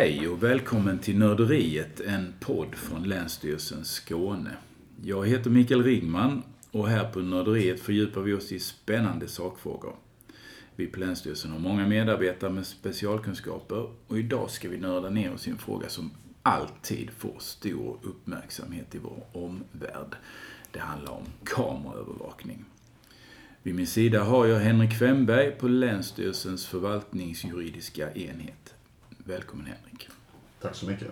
Hej och välkommen till Nörderiet, en podd från Länsstyrelsen Skåne. Jag heter Mikael Ringman och här på Nörderiet fördjupar vi oss i spännande sakfrågor. Vi på Länsstyrelsen har många medarbetare med specialkunskaper och idag ska vi nörda ner oss i en fråga som alltid får stor uppmärksamhet i vår omvärld. Det handlar om kameraövervakning. Vid min sida har jag Henrik Wemberg på Länsstyrelsens förvaltningsjuridiska enhet. Välkommen Henrik. Tack så mycket.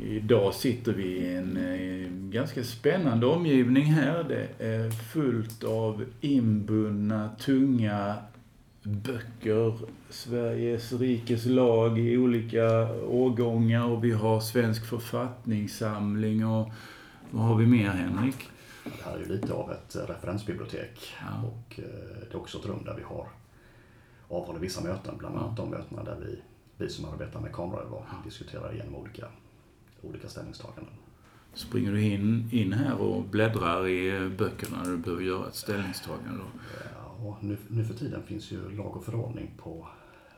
Idag sitter vi i en eh, ganska spännande omgivning här. Det är fullt av inbundna, tunga böcker. Sveriges rikes lag i olika årgångar och vi har Svensk författningssamling och vad har vi mer Henrik? Det här är ju lite av ett referensbibliotek Ja. och eh, det är också ett rum där vi har avhåller vissa möten, bland annat de mötena där vi, vi som arbetar med kameraövervakning diskuterar igenom olika, olika ställningstaganden. Springer du in, in här och bläddrar i böckerna när du behöver göra ett ställningstagande? Då? Ja, nu, nu för tiden finns ju lag och förordning på,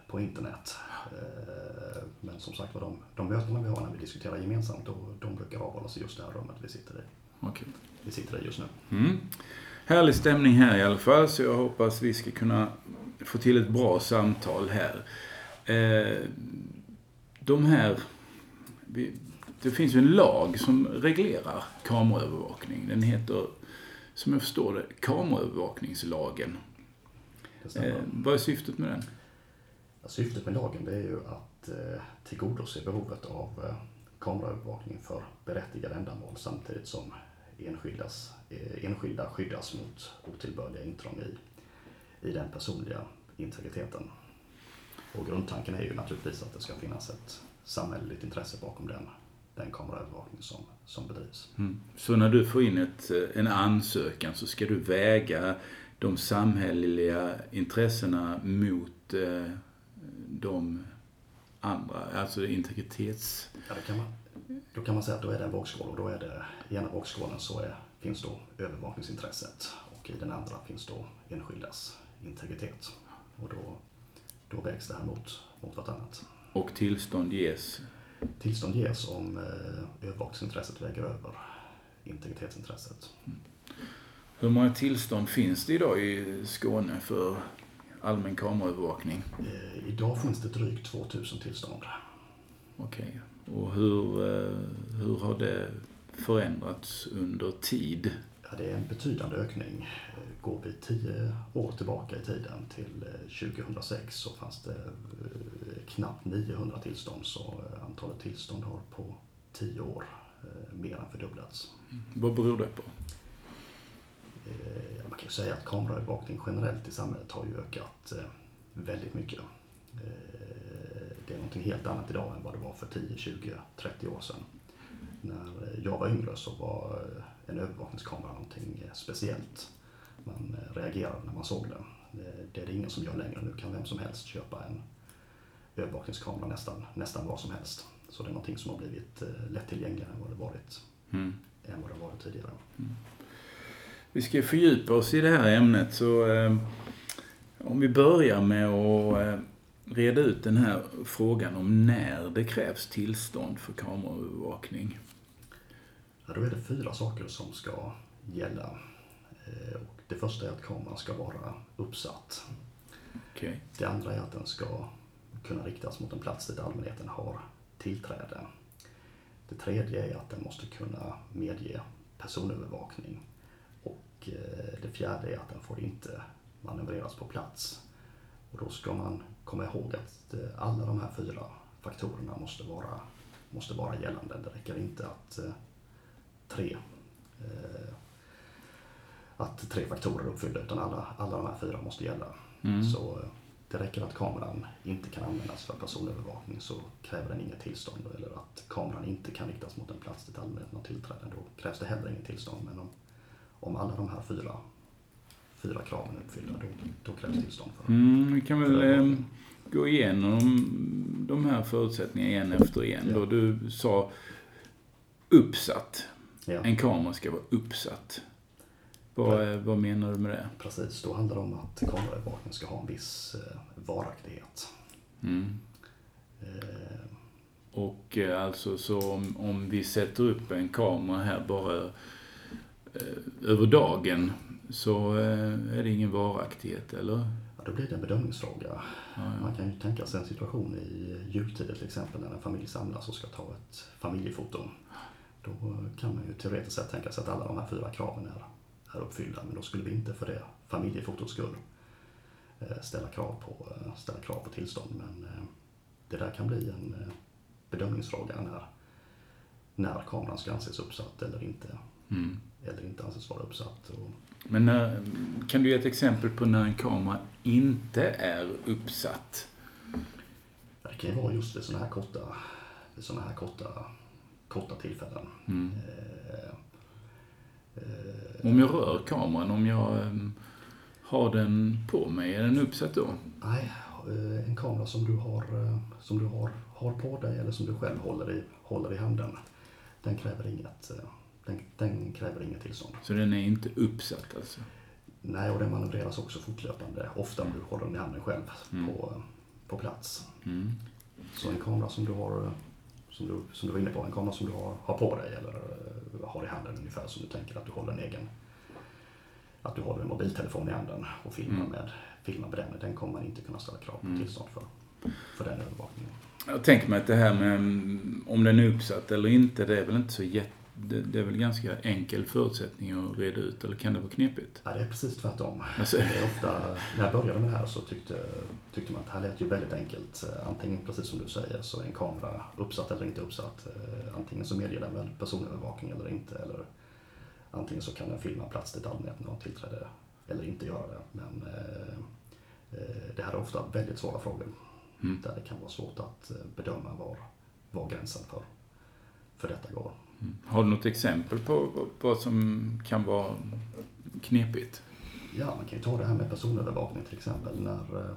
på internet. Eh, Men som sagt var, de, de mötena vi har när vi diskuterar gemensamt, då, de brukar avhållas i just det här rummet vi sitter i. Okej. Vi sitter i just nu. Mm. Härlig stämning här i alla fall, så jag hoppas vi ska kunna få till ett bra samtal här. Eh, de här... Det finns ju en lag som reglerar kameraövervakning. Den heter, som jag förstår det, kameraövervakningslagen. Det. Eh, vad är syftet med den? Syftet med lagen det är ju att eh, tillgodose behovet av kameraövervakning för berättigade ändamål samtidigt som enskildas, enskilda skyddas mot otillbörliga intrång i, i den personliga integriteten. Och grundtanken är ju naturligtvis att det ska finnas ett samhälleligt intresse bakom den, den kameraövervakning som, som bedrivs. Mm. Så när du får in ett, en ansökan så ska du väga de samhälleliga intressena mot eh, de andra, alltså integritets... Ja, då, kan man, då kan man säga att då är det en vågskål och då är det i ena vågskålen så är, finns då övervakningsintresset och i den andra finns då enskildas integritet. Och då, då vägs det här mot, mot vartannat. Och tillstånd ges. Tillstånd ges om eh, övervakningsintresset väger över integritetsintresset. Hur många tillstånd finns det idag i Skåne för allmän kameraövervakning? Eh, idag finns det drygt 2000 tillstånd. Okej. Och hur, eh, hur har det förändrats under tid? Ja, det är en betydande ökning. Eh, Går vi tio år tillbaka i tiden till eh, 2006 så fanns det eh, knappt 900 tillstånd så eh, antalet tillstånd har på tio år eh, mer än fördubblats. Vad beror det på? Eh, Man kan ju säga att kameraövervakning generellt i samhället har ju ökat eh, väldigt mycket. Eh, Det är någonting helt annat idag än vad det var för 10, 20, 30 år sedan. När eh, jag var yngre så var eh, en övervakningskamera någonting speciellt. Man eh, reagerade när man såg den. Det- är det ingen som gör längre. Nu kan vem som helst köpa en övervakningskamera nästan, nästan vad som helst. Så det är någonting som har blivit eh, lättillgängligare än vad det varit, Mm. än vad det varit tidigare. Vi ska fördjupa oss i det här ämnet så eh, om vi börjar med att eh, reda ut den här frågan om när det krävs tillstånd för kameraövervakning. Då är det fyra saker som ska gälla. Eh, Och det första är att kameran ska vara uppsatt. Okej. Det andra är att den ska kunna riktas mot en plats dit allmänheten har tillträde. Det tredje är att den måste kunna medge personövervakning. Och eh, det fjärde är att den får inte manövreras på plats. Och då ska man komma ihåg att eh, alla de här fyra faktorerna måste vara, måste vara gällande. Det räcker inte att tre eh, att tre faktorer är uppfyllda utan alla, alla de här fyra måste gälla. Mm. Så eh, det räcker att kameran inte kan användas för personövervakning så kräver den inget tillstånd. Eller att kameran inte kan riktas mot en plats dit allmänheten har tillträde. Då krävs det heller inget tillstånd. Men om, om alla de här fyra, fyra kraven är uppfyllda då, då krävs tillstånd för Mm, vi kan väl eh, gå igenom de här förutsättningarna en efter en. Ja. Då du sa uppsatt. Ja, En kamera ska vara uppsatt. Vad, eh, vad menar du med det? precis. Då handlar det om att kameraövervakning ska ha en viss eh, varaktighet. Mm. Eh, Och eh, alltså så om, om vi sätter upp en kamera här bara eh, över dagen så eh, är det ingen varaktighet, eller? ja, då blir det en bedömningsfråga. Ja, ja. Man kan ju tänka sig en situation i jultider till exempel när en familj samlas och ska ta ett familjefoto. Då kan man ju teoretiskt sett tänka sig att alla de här fyra kraven är, är uppfyllda. Men då skulle vi inte för det familjefotots skull eh, ställa krav på, eh, ställa krav på tillstånd. Men eh, det där kan bli en bedömningsfråga när, när kameran ska anses uppsatt eller inte, Mm. eller inte anses vara uppsatt. Men när, kan du ge ett exempel på när en kamera inte är uppsatt? det kan ju vara just vid sådana här korta, såna här korta, korta tillfällen. Mm. Eh, eh, Om jag rör kameran, om jag eh, har den på mig, är den uppsatt då? Nej, eh, en kamera som du har, eh, som du har, har på dig eller som du själv håller i, håller i handen, den kräver inget, eh, den, den kräver inget tillstånd. Så den är inte uppsatt alltså? Nej, och den manövreras också fortlöpande, ofta om du håller den i handen själv Mm. på, på plats. Mm. Så en kamera som du har, eh, som du, som du var inne på, en kamera som du har, har på dig eller eh, har i handen ungefär som du tänker att du håller en egen, att du håller en mobiltelefon i handen och filmar Mm. med, filmar med den, den kommer man inte kunna ställa krav på Mm. tillstånd för, för den övervakningen. Jag tänker mig att det här med mm, om den är uppsatt eller inte, det är väl inte så jätte... Det, det är väl ganska enkel förutsättning att reda ut, eller kan det vara knepigt? Ja, det är precis tvärtom. Alltså, Det är ofta, när jag började med det här så tyckte, tyckte man att det här lät ju väldigt enkelt. Eh, Antingen, precis som du säger, så är en kamera uppsatt eller inte uppsatt. Eh, Antingen så medger den väl personövervakning eller inte. Eller antingen så kan den filma plats dit allmänheten har tillträde eller inte göra det. Men eh, eh, det här är ofta väldigt svåra frågor. Mm. Där det kan vara svårt att bedöma var, var gränsen för, för detta går. Mm. Har du något exempel på vad- som kan vara knepigt? Ja, man kan ju ta det här med personövervakning till exempel. När,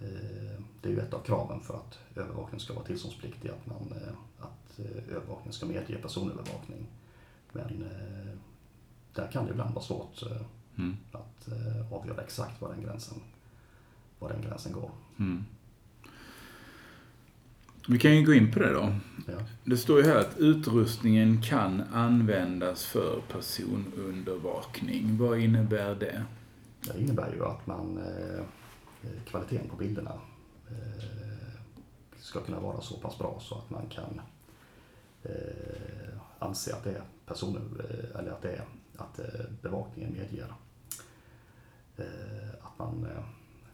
eh, det är ju ett av kraven för att övervakning ska vara tillståndspliktig, att, man, eh, att eh, övervakning ska medge personövervakning. Men eh, där kan det ibland vara svårt eh, Mm. att eh, avgöra exakt var den gränsen, var den gränsen går. Mm. Vi kan ju gå in på det då. Ja. Det står ju här att utrustningen kan användas för personundervakning. Vad innebär det? Det innebär ju att man, eh, kvaliteten på bilderna eh, ska kunna vara så pass bra så att man kan eh, anse att det är personer, eller att det är att bevakningen medger att man,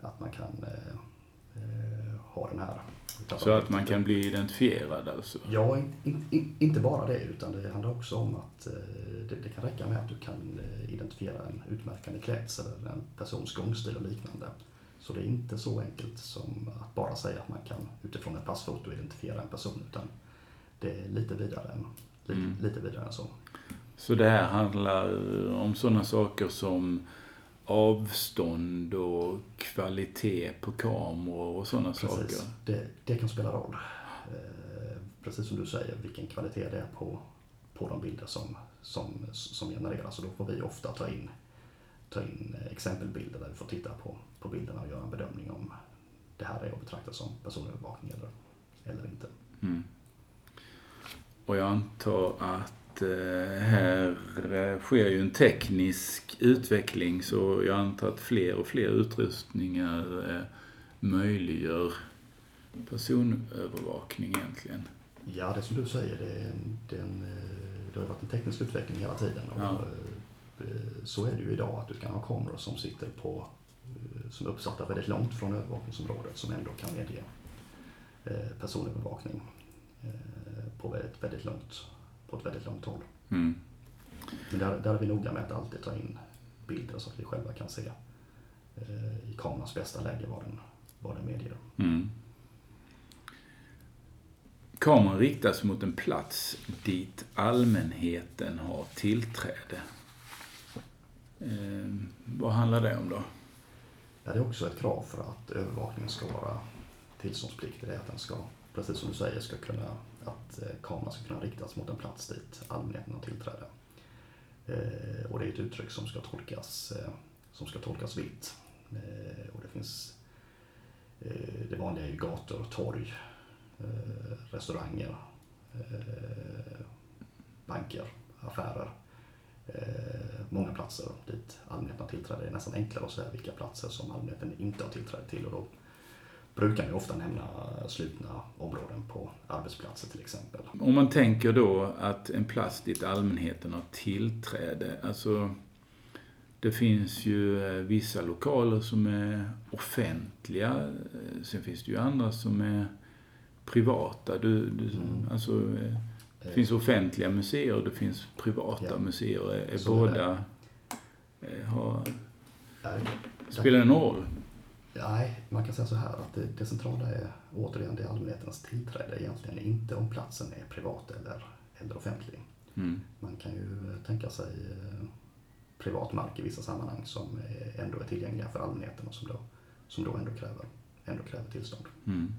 att man kan ha den här. Så att man kan bli identifierad alltså? Ja, in, in, in, inte bara det, utan det handlar också om att eh, det, det kan räcka med att du kan eh, identifiera en utmärkande klädsel eller en persons gångstil och liknande. Så det är inte så enkelt som att bara säga att man kan utifrån ett passfoto identifiera en person, utan det är lite vidare än, lite, Mm. lite vidare än så. Så det här handlar om sådana saker som avstånd och kvalitet på kameror och sådana saker? Precis, det, det kan spela roll. Eh, precis som du säger, vilken kvalitet det är på, på de bilder som, som, som genereras. Och då får vi ofta ta in, ta in exempelbilder där vi får titta på, på bilderna och göra en bedömning om det här är att betrakta som personövervakning eller, eller inte. Mm. Och jag antar att här eh, sker ju en teknisk utveckling så jag antar att fler och fler utrustningar eh, möjliggör personövervakning egentligen. Ja, det som du säger, det, är en, det, är en, eh, det har varit en teknisk utveckling hela tiden. Och Ja. eh, Så är det ju idag, att du kan ha kameror som sitter på, eh, som är uppsatta väldigt långt från övervakningsområdet som ändå kan medge eh, personövervakning eh, på ett väldigt långt, på ett väldigt långt håll. Mm. Men där, där är vi noga med att alltid ta in bilder så att vi själva kan se eh, i kamerans bästa läge vad den, vad den medger. Mm. Kameran riktas mot en plats dit allmänheten har tillträde. Eh, vad handlar det om då? Ja, det är också ett krav för att övervakningen ska vara tillståndspliktig. Det är att den ska, precis som du säger, ska kunna, att eh, kameran ska kunna riktas mot en plats dit allmänheten har tillträde. Eh, och det är ett uttryck som ska tolkas, eh, som ska tolkas vitt. Eh, och det finns, eh, det vanliga är ju gator, torg, eh, restauranger, eh, banker, affärer. Eh, många platser dit allmänheten har tillträde. Det är nästan enklare att säga vilka platser som allmänheten inte har tillträde till och då brukar vi ofta nämna slutna områden på arbetsplatser till exempel. Om man tänker då att en plats dit allmänheten har tillträde, alltså det finns ju eh, vissa lokaler som är offentliga, eh, sen finns det ju andra som är privata. Du, du, mm. alltså, eh, det finns offentliga museer och det finns privata ja. museer. Är, är båda... Har, spelar det någon roll? Nej, man kan säga så här att det, det centrala är återigen det allmänhetens tillträde egentligen inte om platsen är privat eller, eller offentlig. Mm. Man kan ju tänka sig eh, privat mark i vissa sammanhang som ändå är tillgängliga för allmänheten och som då, som då ändå, kräver, ändå kräver tillstånd. Mm.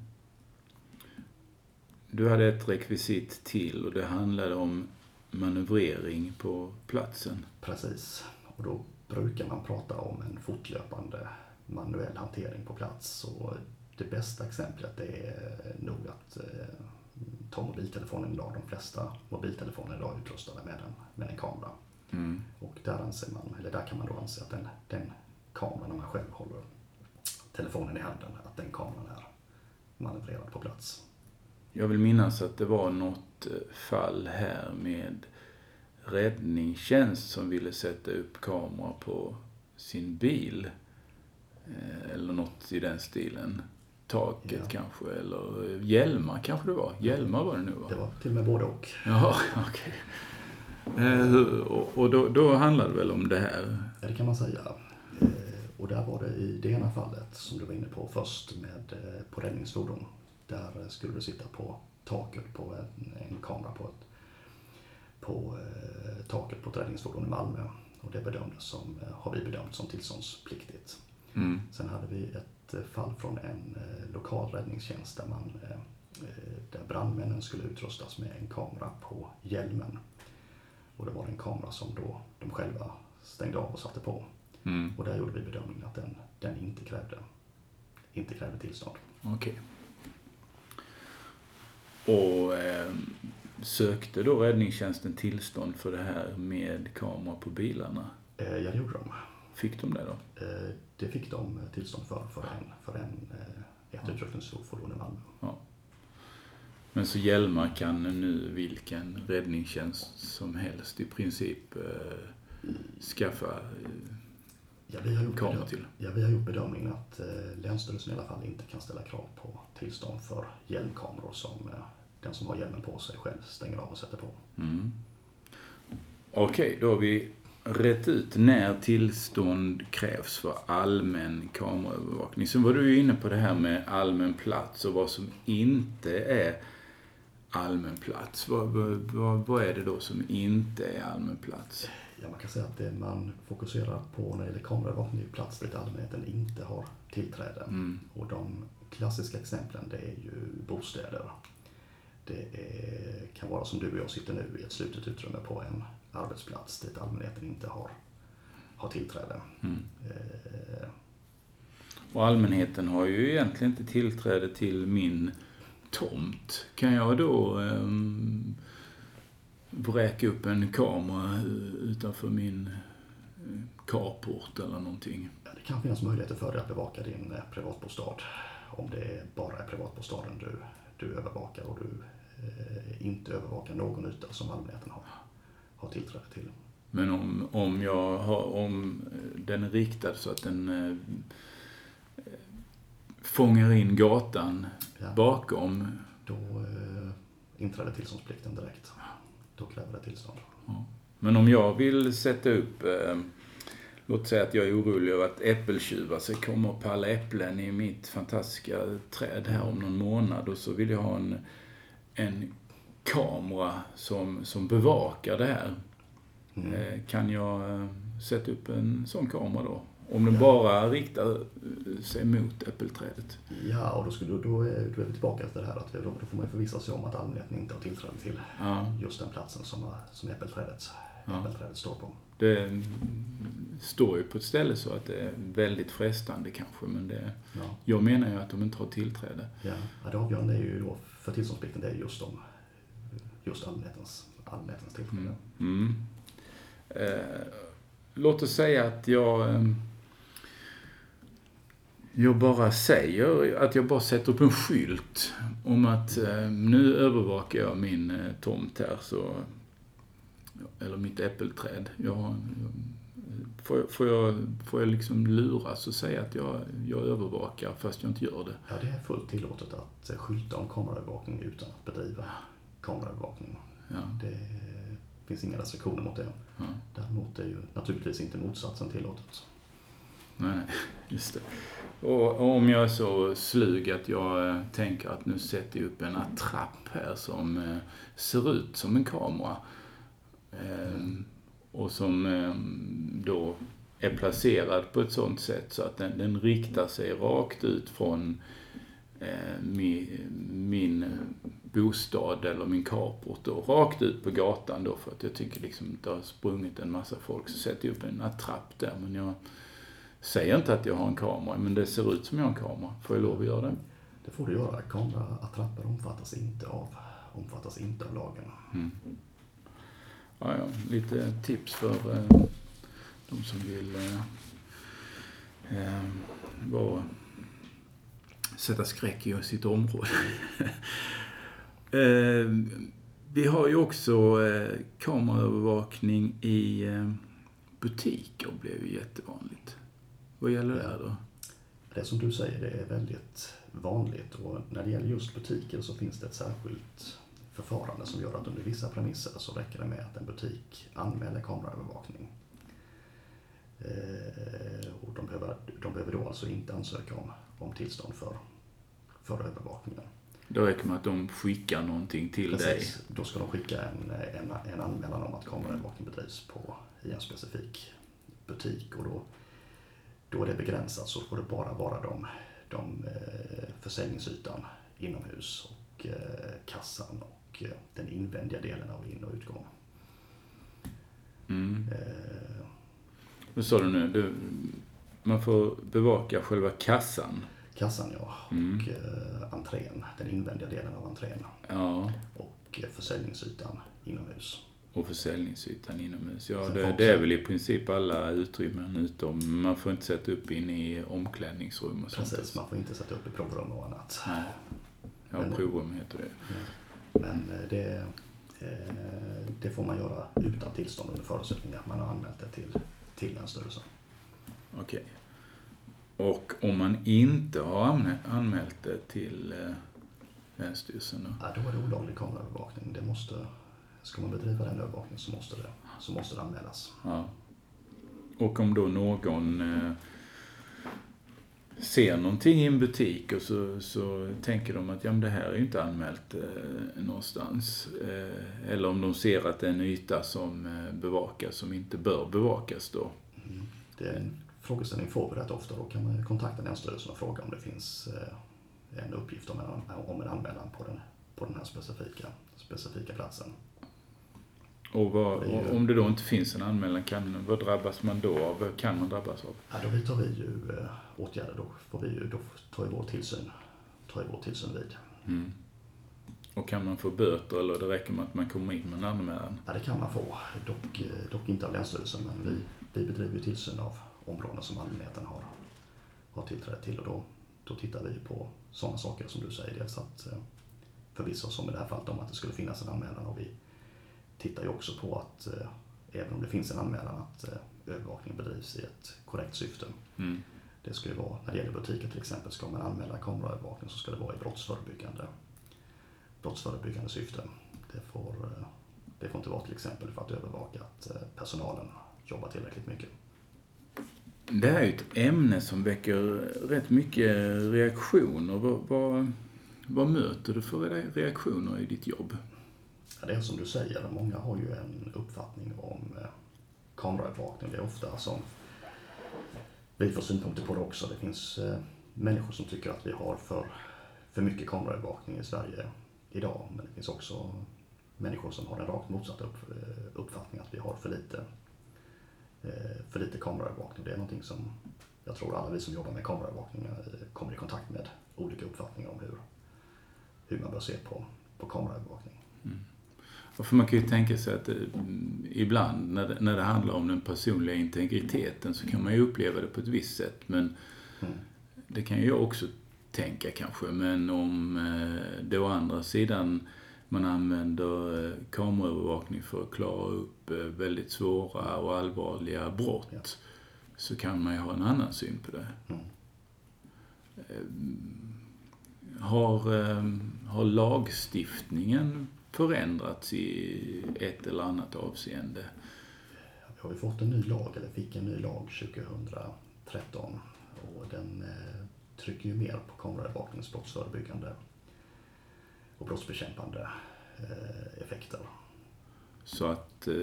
Du hade ett rekvisit till och det handlade om manövrering på platsen. Precis, och då brukar man prata om en fortlöpande manuell hantering på plats. Och det bästa exemplet är nog att eh, ta mobiltelefonen idag. De flesta mobiltelefoner idag är utrustade med en, med en kamera. Mm. Och där, anser man, eller där kan man då anse att den, den kameran, när man själv håller telefonen i handen, att den kameran är manövrerad på plats. Jag vill minnas att det var något eh, fall här med räddningstjänst som ville sätta upp kamera på sin bil. Eh, eller något i den stilen. Taket ja. kanske, eller eh, hjälmar kanske det var. Hjälmar var det nu va? Det var till och med både och. Ja, okej. Okay. och då, då handlade det väl om det här? Ja, det kan man säga. Och där var det i det ena fallet som du var inne på först med på räddningsfordon där skulle du sitta på taket på en, en kamera på, ett, på eh, taket på ett räddningsfordon i Malmö. Och det bedömdes som, eh, har vi bedömt som tillståndspliktigt. Mm. Sen hade vi ett eh, fall från en eh, lokal räddningstjänst där, man, eh, där brandmännen skulle utrustas med en kamera på hjälmen. Och det var en kamera som då de själva stängde av och satte på. Mm. Och där gjorde vi bedömningen att den, den inte, krävde, inte krävde tillstånd. Okay. Och eh, sökte då räddningstjänsten tillstånd för det här med kamera på bilarna? Eh, ja, det gjorde de. Fick de det då? Eh, det fick de tillstånd för, för en, för en eh, ett ja. utryckningsfordon i Malmö. Ja. Men så hjälmar kan nu vilken räddningstjänst som helst i princip eh, skaffa eh, Ja, vi har gjort, bedöm till. Ja, vi har gjort bedömningen att eh, Länsstyrelsen i alla fall inte kan ställa krav på tillstånd för hjälmkameror som eh, den som har hjälmen på sig själv stänger av och sätter på. Mm. Okej, okay, då har vi rätt ut när tillstånd krävs för allmän kameraövervakning. Sen var du ju inne på det här med allmän plats och vad som inte är allmän plats. Vad, vad, vad är det då som inte är allmän plats? ja, man kan säga att det man fokuserar på när det gäller kameraövervakning är plats dit allmänheten inte har tillträde. Mm. Och de klassiska exemplen det är ju bostäder. Det är, kan vara som du och jag sitter nu i ett slutet utrymme på en arbetsplats dit allmänheten inte har, har tillträde. Mm. Eh, och allmänheten har ju egentligen inte tillträde till min tomt. Kan jag då um, vräka upp en kamera utanför min eh, carport eller någonting. Det kan finnas möjligheter för dig att bevaka din eh, privatbostad. Om det bara är privatbostaden du, du övervakar och du eh, inte övervakar någon yta som allmänheten har, har tillträde till. Men om, om, jag har, om den är riktad så att den eh, fångar in gatan ja. bakom? Då eh, inträder tillståndsplikten direkt då kräver det tillstånd. Ja. Men om jag vill sätta upp, eh, låt säga att jag är orolig över att äppeltjuvar ska komma och palla äpplen i mitt fantastiska träd här om någon månad och så vill jag ha en, en kamera som, som bevakar det här. Mm. Eh, kan jag eh, sätta upp en sån kamera då? Om den ja. bara riktar sig mot äppelträdet. Ja, och då, skulle, då, är, då är vi tillbaka till det här att då, då får man förvissa sig om att allmänheten inte har tillträde till ja. just den platsen som, som äppelträdet, ja. äppelträdet står på. Det står ju på ett ställe så att det är väldigt frestande kanske, men det, ja. jag menar ju att de inte har tillträde. Ja, ja det avgörande är ju då för tillståndsplikten det är just om just allmänhetens, allmänhetens tillträde. Mm. Eh, låt oss säga att jag eh, jag bara säger, att jag bara sätter upp en skylt om att eh, nu övervakar jag min eh, tomt här så, eller mitt äppelträd. Jag, får, jag, får, jag, får jag liksom luras och säga att jag, jag övervakar fast jag inte gör det? Ja, det är fullt tillåtet att eh, skylta om kameraövervakning utan att bedriva kameraövervakning. Ja. Det finns inga restriktioner mot det. Ja. Däremot är ju naturligtvis inte motsatsen tillåtet. Nej, just det. Och om jag är så slug att jag eh, tänker att nu sätter jag upp en attrapp här som eh, ser ut som en kamera. Ehm, och som ehm, då är placerad på ett sånt sätt så att den, den riktar sig rakt ut från eh, min, min bostad eller min carport då, rakt ut på gatan då för att jag tycker liksom det har sprungit en massa folk så sätter jag upp en attrapp där men jag säger inte att jag har en kamera men det ser ut som jag har en kamera. Får jag lov att göra det? Det får du göra. Kameraattrapper omfattas inte av, omfattas inte av lagen. Mm. Ja, ja, lite tips för eh, de som vill eh, eh, vara, sätta skräck i sitt område. eh, vi har ju också eh, kameraövervakning i eh, butiker, blev ju jättevanligt. Vad gäller det då? Det som du säger, det är väldigt vanligt och när det gäller just butiker så finns det ett särskilt förfarande som gör att under vissa premisser så räcker det med att en butik anmäler kameraövervakning. Eh, och de behöver, de behöver då alltså inte ansöka om, om tillstånd för, för övervakningen. Då räcker det med att de skickar någonting till Precis. dig? Då ska de skicka en, en, en anmälan om att kameraövervakning bedrivs på, i en specifik butik och då, då är det begränsat så får det bara vara de, de eh, försäljningsytan inomhus och eh, kassan och eh, den invändiga delen av in och utgång. Mm. Eh, Vad sa du nu? Du, man får bevaka själva kassan? Kassan ja, Mm. och eh, entrén, den invändiga delen av entrén Ja, och eh, försäljningsytan inomhus. och försäljningsytan inomhus. Ja, Sen det, det är väl i princip alla utrymmen utom, man får inte sätta upp in i omklädningsrum och sånt. Precis, man får inte sätta upp i provrum och annat. Nej. Ja, Men- provrum heter det. Men eh, det, eh, det får man göra utan tillstånd under förutsättning att man har anmält det till, till Länsstyrelsen. Okej. Och om man inte har anmä- anmält det till eh, Länsstyrelsen då? Ja, då är det olaglig kameraövervakning. Det måste, ska man bedriva den övervakningen så måste det, så måste det anmälas. Ja. Och om då någon eh, ser någonting i en butik och så, så tänker de att ja, men det här är ju inte anmält eh, någonstans. Eh, eller om de ser att det är en yta som eh, bevakas som inte bör bevakas då. Mm. Det är en frågeställning får vi rätt ofta. Då kan man kontakta Länsstyrelsen och fråga om det finns eh, en uppgift om en, om en anmälan på den, på den här specifika, specifika platsen. Och vad, ju- och om det då inte finns en anmälan, kan, vad drabbas man då av? Vad kan man drabbas av? Ja, då vidtar vi ju eh, åtgärder. Då, får vi ju, då tar vår tillsyn, tar ju vår tillsyn vid. Mm. Och kan man få böter eller det räcker med att man kommer in med en anmälan? Ja, det kan man få. Dock, eh, dock inte av Länsstyrelsen, men vi, vi bedriver ju tillsyn av områden som allmänheten har, har tillträde till och då, då tittar vi på sådana saker som du säger. Dels att eh, förvissa oss om i det här fallet om att det skulle finnas en anmälan och vi tittar ju också på att eh, även om det finns en anmälan att eh, övervakningen bedrivs i ett korrekt syfte. Mm. Det ska ju vara, när det gäller butiker till exempel, ska man anmäla kameraövervakning så ska det vara i brottsförebyggande, brottsförebyggande syfte. Det får, det får inte vara till exempel för att övervaka att personalen jobbar tillräckligt mycket. Det här är ju ett ämne som väcker rätt mycket reaktioner. Vad, vad, vad möter du för reaktioner i ditt jobb? Ja, det är som du säger, många har ju en uppfattning om eh, kameraövervakning. Det är ofta som vi får synpunkter på det också. Det finns eh, människor som tycker att vi har för, för mycket kameraövervakning i Sverige idag. Men det finns också människor som har den rakt motsatta upp, eh, uppfattningen att vi har för lite, för lite kameraövervakning. Det är någonting som jag tror alla vi som jobbar med kameraövervakning eh, kommer i kontakt med olika uppfattningar om hur, hur man bör se på, på kameraövervakning. För man kan ju tänka sig att mm, ibland när det, när det handlar om den personliga integriteten så kan man ju uppleva det på ett visst sätt. Men Mm. det kan ju jag också tänka kanske. Men om eh, det å andra sidan man använder eh, kameraövervakning för att klara upp eh, väldigt svåra och allvarliga brott Ja. så kan man ju ha en annan syn på det. Mm. Har, eh, har lagstiftningen förändrats i ett eller annat avseende? Vi har ju fått en ny lag, eller fick en ny lag 2013 och den trycker ju mer på kameraövervakningens brottsförebyggande och brottsbekämpande eh, effekter. Så att eh,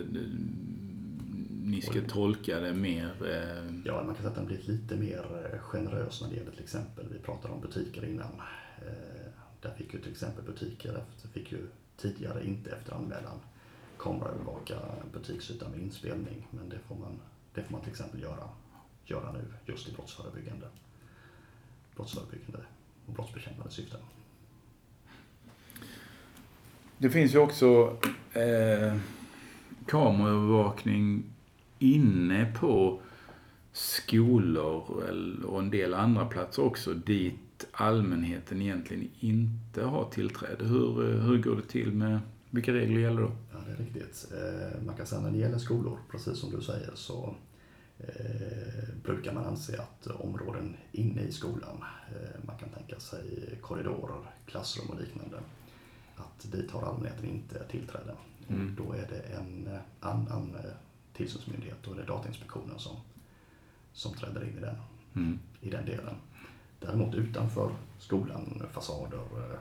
ni ska tolka det mer... Eh, Ja, man kan säga att den blivit lite mer eh, generös när det gäller till exempel, vi pratade om butiker innan. Eh, Där fick ju till exempel butiker fick ju tidigare inte efter anmälan kameraövervaka butiksytan med inspelning. Men det får man, det får man till exempel göra, göra nu just i brottsförebyggande, brottsförebyggande och brottsbekämpande syften. Det finns ju också eh, kameraövervakning inne på skolor och en del andra platser också dit allmänheten egentligen inte har tillträde. Hur, eh, hur går det till med, vilka regler gäller då? Ja, det är riktigt. Eh, Man kan säga när det gäller skolor, precis som du säger, så eh, brukar man anse att områden inne i skolan, eh, man kan tänka sig korridorer, klassrum och liknande, att dit har allmänheten inte tillträde. Mm. Då är det en eh, annan eh, tillsynsmyndighet, då är det Datainspektionen som, som träder in i den, Mm. i den delen. Däremot utanför skolan, fasader, eh,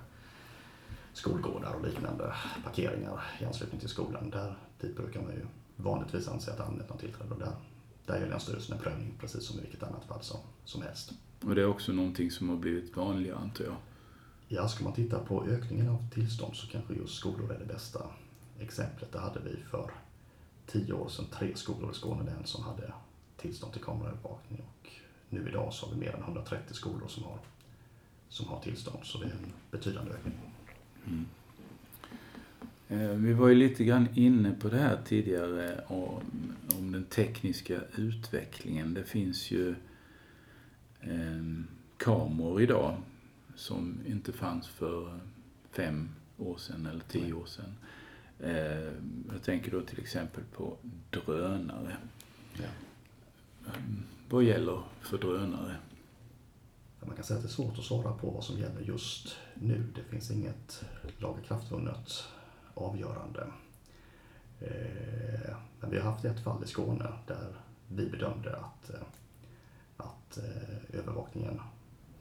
skolgårdar och liknande parkeringar i anslutning till skolan, där, dit brukar man ju vanligtvis anse att allmänheten har tillträde och där, där gör Länsstyrelsen en prövning precis som i vilket annat fall som, som helst. Och det är också någonting som har blivit vanligare antar jag. Ja, ska man titta på ökningen av tillstånd så kanske just skolor är det bästa exemplet. Det hade vi för tio år sedan tre skolor i Skåne län som hade tillstånd till kameraövervakning och nu idag så har vi mer än 130 skolor som har, som har tillstånd så det är en betydande ökning. Mm. Eh, vi var ju lite grann inne på det här tidigare om, om den tekniska utvecklingen. Det finns ju eh, kameror idag som inte fanns för fem år sedan eller tio år sedan. Eh, jag tänker då till exempel på drönare. Ja. Vad gäller för drönare? Man kan säga att det är svårt att svara på vad som gäller just nu. Det finns inget lagakraftvunnet avgörande. Eh, Men vi har haft ett fall i Skåne där vi bedömde att, eh, att eh, övervakningen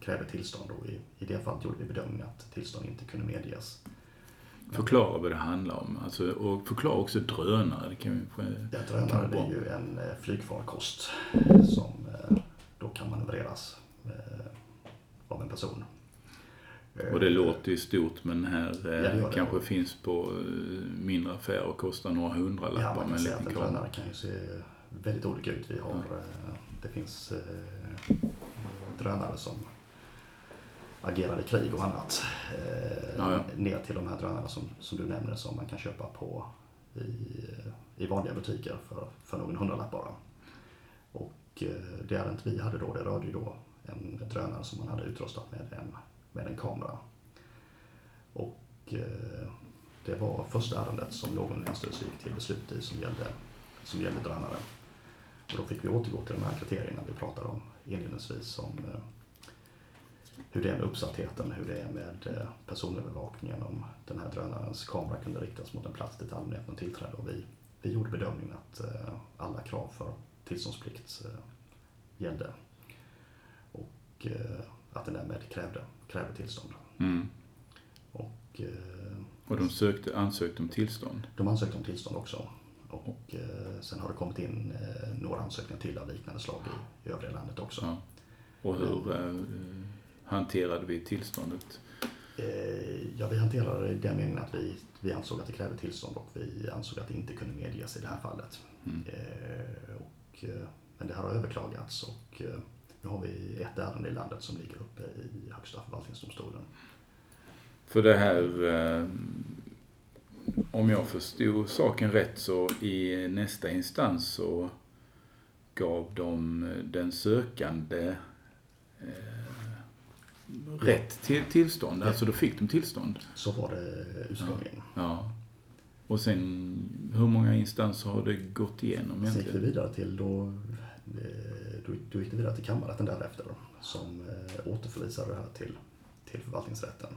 kräver tillstånd och i, i det fallet gjorde vi bedömningen att tillstånd inte kunde medges. Förklara vad det handlar om. Alltså, och förklara också drönare. Det kan vi, Ja, drönare det är ju en eh, flygfarkost som eh, då kan manövreras eh, av en person. Och det låter ju stort men här Ja, det kanske finns på mindre affärer och kostar några Ja, hundralappar man med kan en säga att liten en kamera. drönare kan ju se väldigt olika ut. Vi har, eh, det finns drönare som agerar i krig och annat. Eh, Ja, ja. Ner till de här drönarna som, som du nämner som man kan köpa på i, i vanliga butiker för, för någon hundralapp bara. Och eh, det ärendet vi hade då, det rörde ju då en drönare som man hade utrustat med en, med en kamera. Och eh, det var första ärendet som någon länsstyrelse gick till beslut i som gällde, som gällde drönare. Och då fick vi återgå till de här kriterierna vi pratade om inledningsvis om eh, hur det är med uppsattheten, hur det är med eh, personövervakningen, om den här drönarens kamera kunde riktas mot en plats dit allmänheten tillträde. Och vi, vi gjorde bedömningen att eh, alla krav för tillståndsplikt eh, gällde. Och att den därmed krävde, krävde tillstånd. Mm. Och Och de sökte, ansökte om tillstånd. de ansökte om tillstånd också. Och eh, sen har det kommit in eh, några ansökningar till av liknande slag i, i övriga landet också. Ja. Och hur eh, hanterade vi tillståndet? Eh, ja, vi hanterade det i den meningen att vi, vi ansåg att det krävde tillstånd och vi ansåg att det inte kunde medges i det här fallet. Mm. Eh, och, eh, men det här har överklagats och nu har vi ett ärende i landet som ligger uppe i Högsta förvaltningsdomstolen. För det här, om jag förstod saken rätt så i nästa instans så gav de den sökande rätt till tillstånd. Alltså då fick de tillstånd. Så var det ursprungligen. Ja. Och sen, hur många instanser har det gått igenom Sen gick det egentligen? vidare till då, eh, då, då gick det vidare till kammarrätten därefter som eh, återförvisade det här till, till förvaltningsrätten.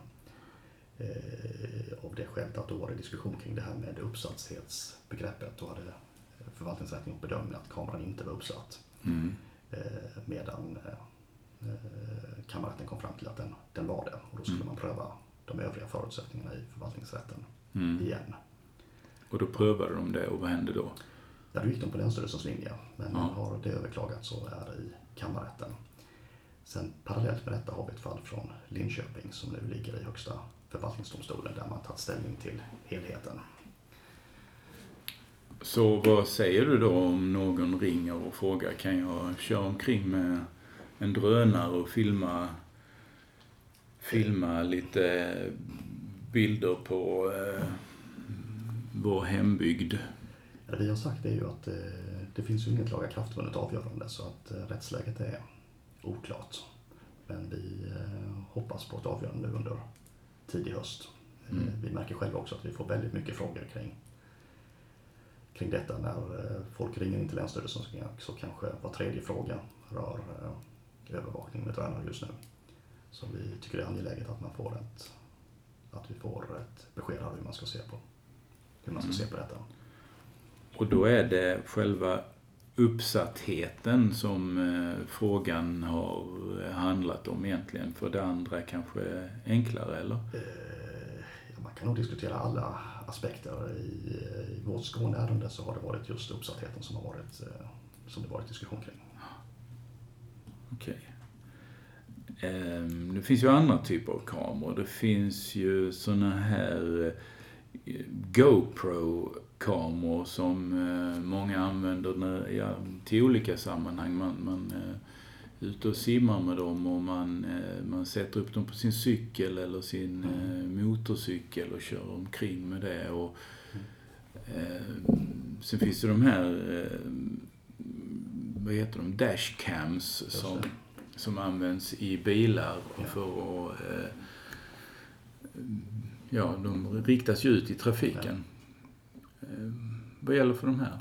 Eh, av det skälet att då var det diskussion kring det här med uppsatthetsbegreppet. Då hade förvaltningsrätten gjort bedömningen att kameran inte var uppsatt. Mm. Eh, medan eh, kammarrätten kom fram till att den, den var det. Och då skulle Mm. man pröva de övriga förutsättningarna i förvaltningsrätten Mm. igen. Och då prövade de det och vad hände då? Ja, då gick de på Länsstyrelsens linje. Men Ja. har det överklagats så är det i kammarrätten. Sen parallellt med detta har vi ett fall från Linköping som nu ligger i Högsta förvaltningsdomstolen där man tagit ställning till helheten. Så vad säger du då om någon ringer och frågar kan jag köra omkring med en drönare och filma, filma lite bilder på eh, vår hembygd? Det vi har sagt är ju att eh, det finns ju inget lagakraftvunnet avgörande så att eh, rättsläget är oklart. Men vi eh, hoppas på ett avgörande nu under tidig höst. Eh, Mm. Vi märker själva också att vi får väldigt mycket frågor kring, kring detta. När eh, folk ringer in till Länsstyrelsen så, så kanske var tredje fråga rör eh, övervakning med drönare just nu. Så vi tycker det är angeläget att man får ett, att vi får ett besked här hur man ska se på, hur man ska se på detta. Och då är det själva uppsattheten som eh, frågan har handlat om egentligen. För det andra kanske enklare, eller? Eh, ja, man kan nog diskutera alla aspekter. I, i vårt Skåneärende så har det varit just uppsattheten som har varit, eh, som det varit diskussion kring. Okej. Ehm, det finns ju andra typer av kameror. Det finns ju såna här eh, GoPro-kameror som eh, många använder när, ja, till olika sammanhang. Man, man eh, är ute och simmar med dem och man, man sätter upp dem på sin cykel eller sin eh, motorcykel och kör omkring med det. Och, eh, sen finns det de här, eh, vad heter de, dashcams som, som används i bilar Ja. för att eh, Ja, de riktas ju ut i trafiken. Eh, vad gäller för de här?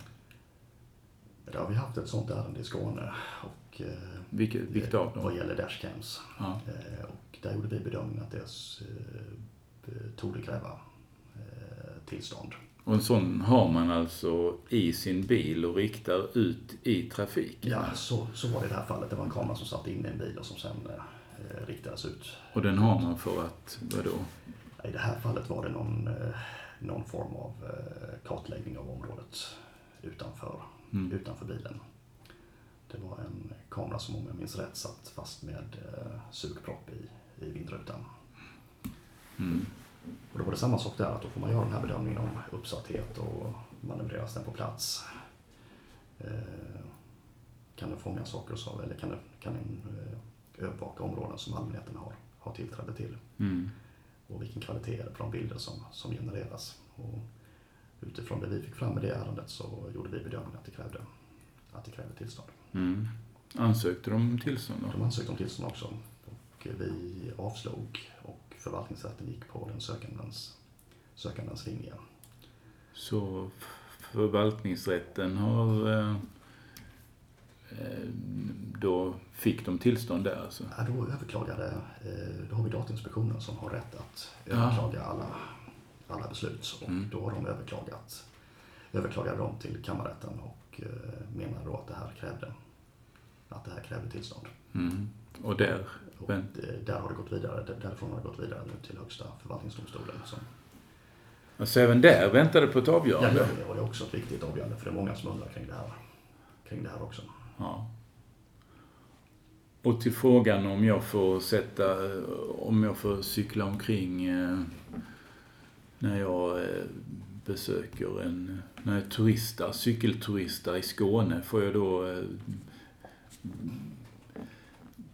Har vi haft ett sånt ärende i Skåne och, eh, Vilket, vilket av vad dem? gäller dashcams. Ja. Eh, och där gjorde vi bedömningen att det eh, tog kräva tillstånd. Och en sån har man alltså i sin bil och riktar ut i trafiken. Ja, så, så var det i det här fallet. Det var en kamera som satt inne i en bil och som sen eh, riktades ut. Och den har man för att, vadå? I det här fallet var det någon, eh, någon form av eh, kartläggning av området utanför, Mm. utanför bilen. Det var en kamera som om jag minns rätt satt fast med eh, sugpropp i, i vindrutan. Mm. Och då var det samma sak där, att då får man göra den här bedömningen om uppsatthet och manövreras den på plats. Eh, kan den fånga saker och så, eller kan den, kan den eh, övervaka områden som allmänheten har, har tillträde till? Mm. och vilken kvalitet är det på de bilder som, som genereras. Och utifrån det vi fick fram i det ärendet så gjorde vi bedömningen att det krävde, att det krävde tillstånd. Mm. Ansökte de om tillstånd då? De ansökte om tillstånd också och vi avslog och förvaltningsrätten gick på den sökandens, sökandens linje. Så förvaltningsrätten har... Eh, eh, då fick de tillstånd där alltså? Ja, då överklagade, eh, då har vi Datainspektionen som har rätt att överklaga alla, alla beslut och Mm. då har de överklagat, överklagade de till kammarrätten och menade då att det här krävde, att det här krävde tillstånd. Mm. Och där, Och där har det gått vidare, där- därifrån har det gått vidare nu till Högsta förvaltningsdomstolen. Som, alltså även där väntade på ett ja, avgörande? det och det är också ett viktigt avgörande för det är många som undrar kring det här, kring det här också. Ja. Och till frågan om jag får sätta, om jag får cykla omkring eh, när jag eh, besöker en, när jag turistar, cykelturistar i Skåne, får jag då eh,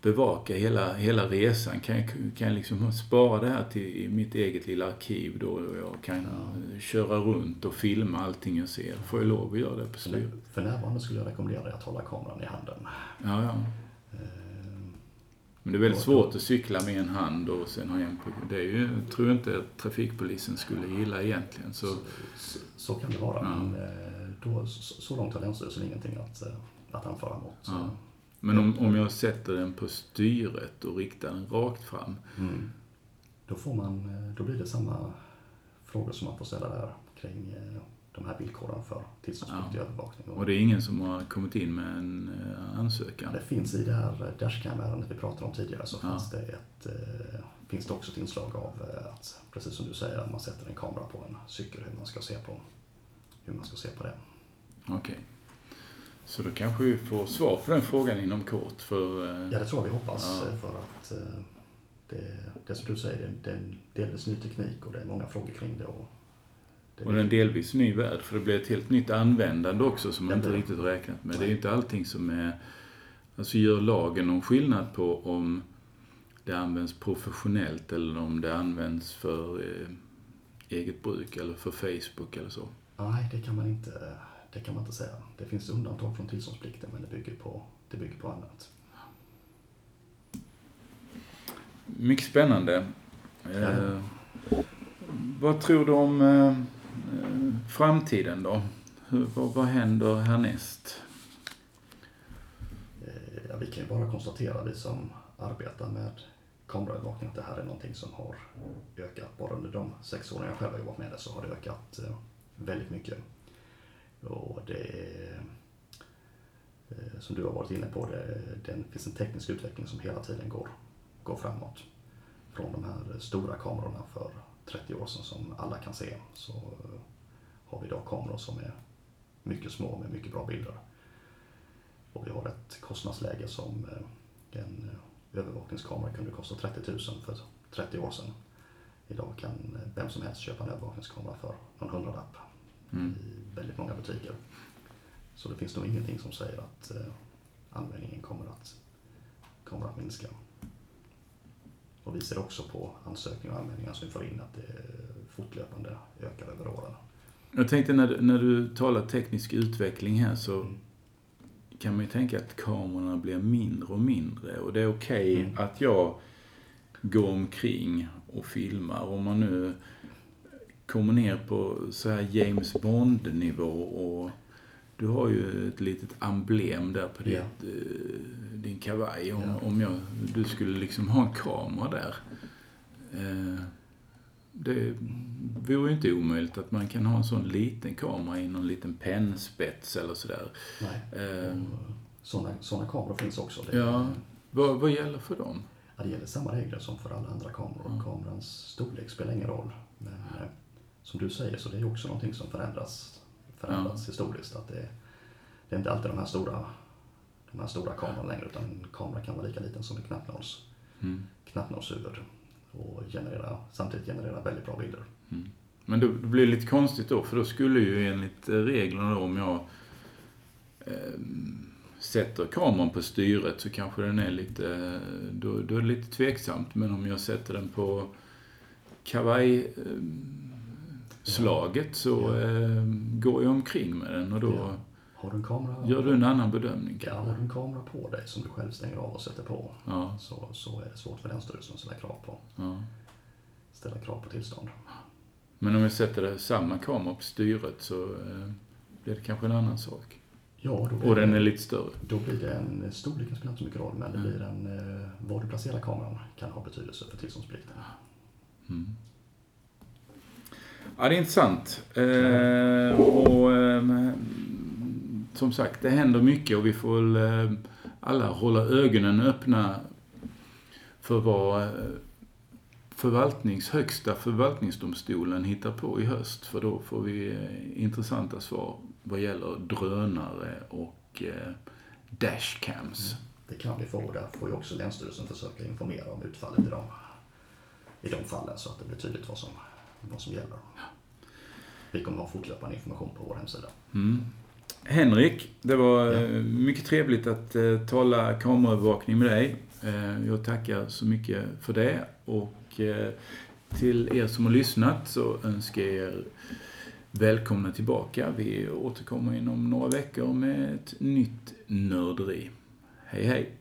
bevaka hela, hela resan? Kan jag, kan jag liksom spara det här till i mitt eget lilla arkiv då och jag kan Ja. köra runt och filma allting jag ser? Får jag lov att göra det på styret? för närvarande skulle jag rekommendera dig att hålla kameran i handen. Ja, ja. Eh, Men det är väldigt svårt att cykla med en hand och sen ha en på... Det är ju, tror jag inte att trafikpolisen skulle gilla egentligen. Så, Så, så, så kan det vara, Ja. men eh, då, så, så långt har Länsstyrelsen ingenting att, eh, att anföra mot. Ja. Men om, om jag sätter den på styret och riktar den rakt fram. mm, då, får man, eh, då blir det samma frågor som man får ställa där kring eh, de här villkoren för tillståndspliktig övervakning. Och det är ingen som har kommit in med en eh, ansökan. Det finns i det här dashcam-ärendet vi pratade om tidigare så Ja. finns, det ett, finns det också ett inslag av att, precis som du säger, att man sätter en kamera på en cykel, hur man ska se på, hur man ska se på det. Okej. Så då kanske vi får svar på den frågan inom kort. För, eh, Ja, det tror jag vi hoppas Ja. eh, för att eh, det, det som du säger, det, är en delvis ny teknik och det är många frågor kring det. Och det och det är en delvis ny värld, för det blir ett helt nytt användande också som man inte riktigt räknat med. Det är Nej. inte allting som är... Alltså gör lagen någon skillnad på om det används professionellt eller om det används för eh, eget bruk eller för Facebook eller så? Nej, det kan man inte, det kan man inte säga. Det finns undantag från tillståndsplikten men det bygger på, det bygger på annat. Mycket spännande. Ja. Eh, vad tror du om eh, framtiden då? Hur, vad, vad händer härnäst? Eh, Ja, vi kan ju bara konstatera, vi som arbetar med kameraövervakning, att det här är någonting som har ökat. Bara under de sex åren jag själv har jobbat med det så har det ökat eh, väldigt mycket. Och det är, som du har varit inne på, det, det finns en teknisk utveckling som hela tiden går, går framåt. Från de här stora kamerorna för 30 år sedan som alla kan se så har vi idag kameror som är mycket små med mycket bra bilder. Och vi har ett kostnadsläge som eh, en eh, övervakningskamera kunde kosta 30 000 för 30 år sedan. Idag kan vem som helst köpa en övervakningskamera för någon hundralapp Mm. i väldigt många butiker. Så det finns nog ingenting som säger att eh, användningen kommer att, kommer att minska. Och vi ser också på ansökningar och anmälningar som vi får in att det fortlöpande ökar över åren. Jag tänkte när, du- när du talar teknisk utveckling här så Mm. kan man ju tänka att kamerorna blir mindre och mindre och det är okej Mm. att jag går omkring och filmar. Om man nu kommer ner på så här James Bond-nivå och du har ju ett litet emblem där på Ja. ditt, eh, din kavaj. Om, Ja. om jag, du skulle liksom ha en kamera där. Eh, det vore ju inte omöjligt att man kan ha en sån liten kamera i någon liten pennspets eller sådär. Nej. Eh, Sådana såna kameror finns också. Det, ja, vad, vad gäller för dem? ja, det gäller samma regler som för alla andra kameror. Mm. Kamerans storlek spelar ingen roll. Men eh, som du säger så det är också någonting som förändras, förändras historiskt. Att det, det är inte alltid de här stora, de här stora kamerorna längre utan en kamera kan vara lika liten som en knappnåls, Mm. knappnålshuvud. Och generera, samtidigt generera väldigt bra bilder. Mm. Men då då blir det lite konstigt då, för då skulle ju enligt reglerna då, om jag eh, sätter kameran på styret så kanske den är lite, då, då är det lite tveksamt. Men om jag sätter den på kavaj eh, slaget så eh, går jag omkring med den och då. Har du en kamera, gör du en annan bedömning ja, har du en kamera på dig som du själv stänger av och sätter på Ja, så, så är det svårt för Länsstyrelsen att ställa krav på, ja. ställa krav på tillstånd. Men om jag sätter samma kamera på styret så eh, blir det kanske en annan sak. Ja, då blir Och den är lite större. Då blir det en, storleken spelar inte så mycket roll, men det Mm. blir en, eh, var du placerar kameran kan ha betydelse för tillståndsplikten. Mm. Ja, det är intressant. Eh, och eh, som sagt, det händer mycket och vi får väl eh, alla hålla ögonen öppna för vad eh, förvaltnings, högsta förvaltningsdomstolen hittar på i höst. För då får vi eh, intressanta svar vad gäller drönare och eh, dashcams. Mm. Det kan vi få och där får ju också Länsstyrelsen försöka informera om utfallet i de, i de fallen så att det blir tydligt vad som, vad som gäller. Vi kommer ha fortlöpande information på vår hemsida. Mm. Henrik, det var Ja. eh, mycket trevligt att eh, tala kameraövervakning med dig. Eh, jag tackar så mycket för det och till er som har lyssnat så önskar jag er välkomna tillbaka. Vi återkommer inom några veckor med ett nytt nörderi. Hej hej!